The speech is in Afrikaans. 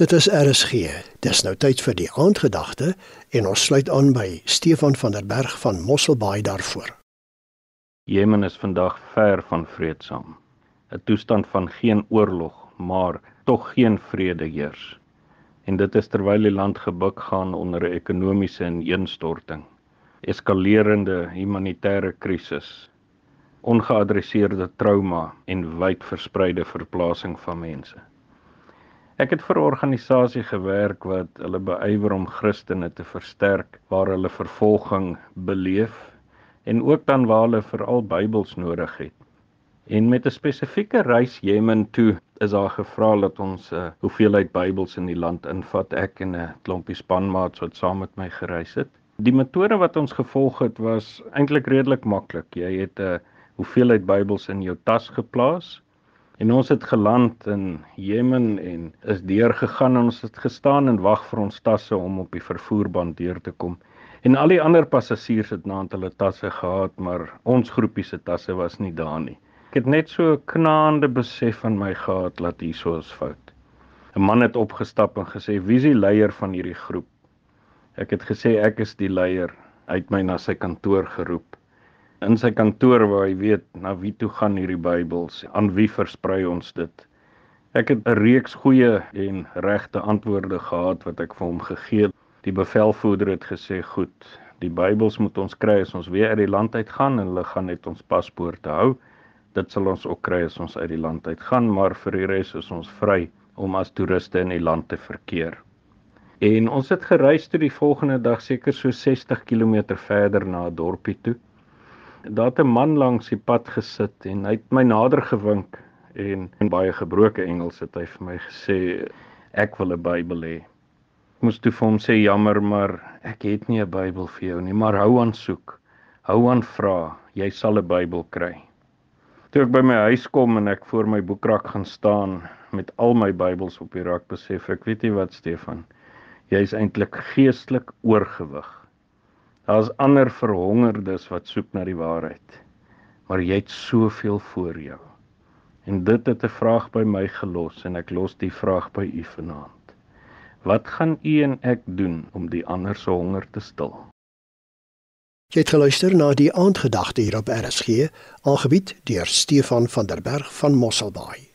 Dit is RSG. Dis nou tyd vir die aandgedagte en ons sluit aan by Stefan van der Berg van Mosselbaai daarvoor. Jemen is vandag ver van vreedsaam. 'n Toestand van geen oorlog, maar tog geen vrede heers. En dit is terwyl die land gebuk gaan onder 'n ekonomiese ineenstorting, eskalerende humanitêre krisis, ongeadresseerde trauma en wyd verspreide verplasing van mense. Ek het vir 'n organisasie gewerk wat hulle beywer om Christene te versterk waar hulle vervolging beleef en ook dan waar hulle veral Bybels nodig het. En met 'n spesifieke reis Jemen toe is daar gevra dat ons 'n uh, hoeveelheid Bybels in die land invat ek en 'n klompie spanmaats wat saam met my gereis het. Die metode wat ons gevolg het was eintlik redelik maklik. Jy het 'n hoeveelheid Bybels in jou tas geplaas En ons het geland in Jemen en is deur gegaan en ons het gestaan en wag vir ons tasse om op die vervoerband deur te kom. En al die ander passasiers het naand hulle tasse gehad, maar ons groepie se tasse was nie daar nie. Ek het net so 'n knaande besef van my gehad dat hierso is fout. 'n Man het opgestap en gesê: "Wie is die leier van hierdie groep?" Ek het gesê ek is die leier. Hy het my na sy kantoor geroep in sy kantoor waar hy weet na wie toe gaan hierdie Bybels, aan wie versprei ons dit. Ek het 'n reeks goeie en regte antwoorde gehad wat ek vir hom gegee het. Die bevelvoerder het gesê, "Goed, die Bybels moet ons kry as ons weer uit die land uit gaan en hulle gaan net ons paspoorte hou. Dit sal ons ook kry as ons uit die land uit gaan, maar vir die res is ons vry om as toeriste in die land te verkeer." En ons het gereis toe die volgende dag seker so 60 km verder na 'n dorpie toe daar het 'n man langs die pad gesit en hy het my nader gewink en in baie gebroke Engels het hy vir my gesê ek wil 'n Bybel hê. Ek moes toe vir hom sê jammer maar ek het nie 'n Bybel vir jou nie, maar hou aan soek. Hou aan vra, jy sal 'n Bybel kry. Toe ek by my huis kom en ek voor my boekrak gaan staan met al my Bybels op die rak besef ek weet nie wat Stefan, jy's eintlik geestelik oorgewig. Daar's ander verhongerdes wat soek na die waarheid. Maar jy het soveel voor jou. En dit het 'n vraag by my gelos en ek los die vraag by u vanaand. Wat gaan u en ek doen om die ander se honger te stil? Jy het geluister na die aandgedagte hier op RSG, aangebied deur Stefan van der Berg van Mosselbaai.